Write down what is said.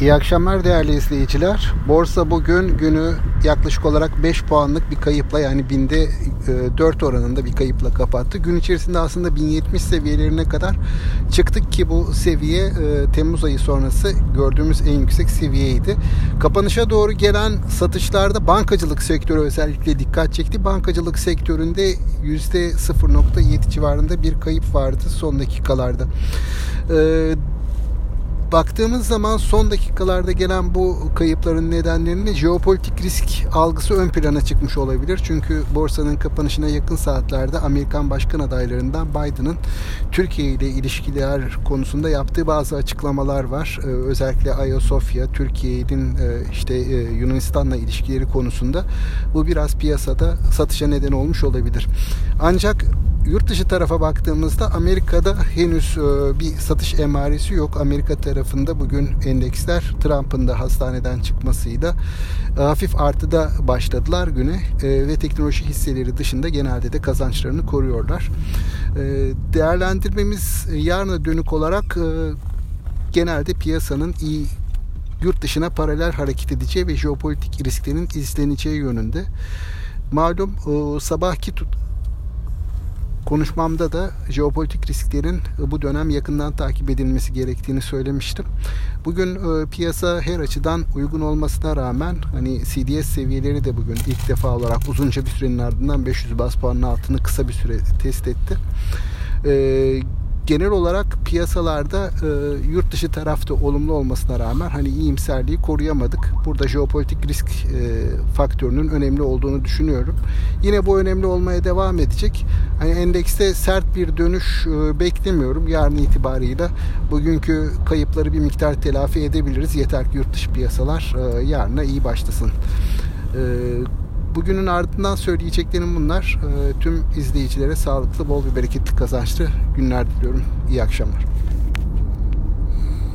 İyi akşamlar değerli izleyiciler. Borsa bugün günü yaklaşık olarak 5 puanlık bir kayıpla yani binde 4 e, oranında bir kayıpla kapattı. Gün içerisinde aslında 1070 seviyelerine kadar çıktık ki bu seviye e, Temmuz ayı sonrası gördüğümüz en yüksek seviyeydi. Kapanışa doğru gelen satışlarda bankacılık sektörü özellikle dikkat çekti. Bankacılık sektöründe %0.7 civarında bir kayıp vardı son dakikalarda. Baktığımız zaman son dakikalarda gelen bu kayıpların nedenlerini jeopolitik risk algısı ön plana çıkmış olabilir. Çünkü borsanın kapanışına yakın saatlerde Amerikan başkan adaylarından Biden'ın Türkiye ile ilişkiler konusunda yaptığı bazı açıklamalar var. Ee, özellikle Ayasofya, Türkiye'nin e, işte e, Yunanistan'la ilişkileri konusunda bu biraz piyasada satışa neden olmuş olabilir. Ancak yurt dışı tarafa baktığımızda Amerika'da henüz e, bir satış emaresi yok. Amerika tarafında bugün endeksler Trump'ın da hastaneden çıkmasıyla e, hafif artıda başladılar güne e, ve teknoloji hisseleri dışında genelde de kazançlarını koruyorlar. Değerlendirmemiz yarına dönük olarak genelde piyasanın iyi yurt dışına paralel hareket edeceği ve jeopolitik risklerin izleneceği yönünde. Malum sabahki konuşmamda da jeopolitik risklerin bu dönem yakından takip edilmesi gerektiğini söylemiştim. Bugün e, piyasa her açıdan uygun olmasına rağmen hani CDS seviyeleri de bugün ilk defa olarak uzunca bir sürenin ardından 500 bas puanın altını kısa bir süre test etti. Genel olarak piyasalarda e, yurt dışı tarafta olumlu olmasına rağmen hani iyimserliği koruyamadık. Burada jeopolitik risk e, faktörünün önemli olduğunu düşünüyorum. Yine bu önemli olmaya devam edecek. Hani endekste sert bir dönüş e, beklemiyorum. Yarın itibarıyla bugünkü kayıpları bir miktar telafi edebiliriz. Yeter ki yurt dışı piyasalar e, yarına iyi başlasın. E, Bugünün ardından söyleyeceklerim bunlar. Ee, tüm izleyicilere sağlıklı, bol ve bereketli kazançlı günler diliyorum. İyi akşamlar.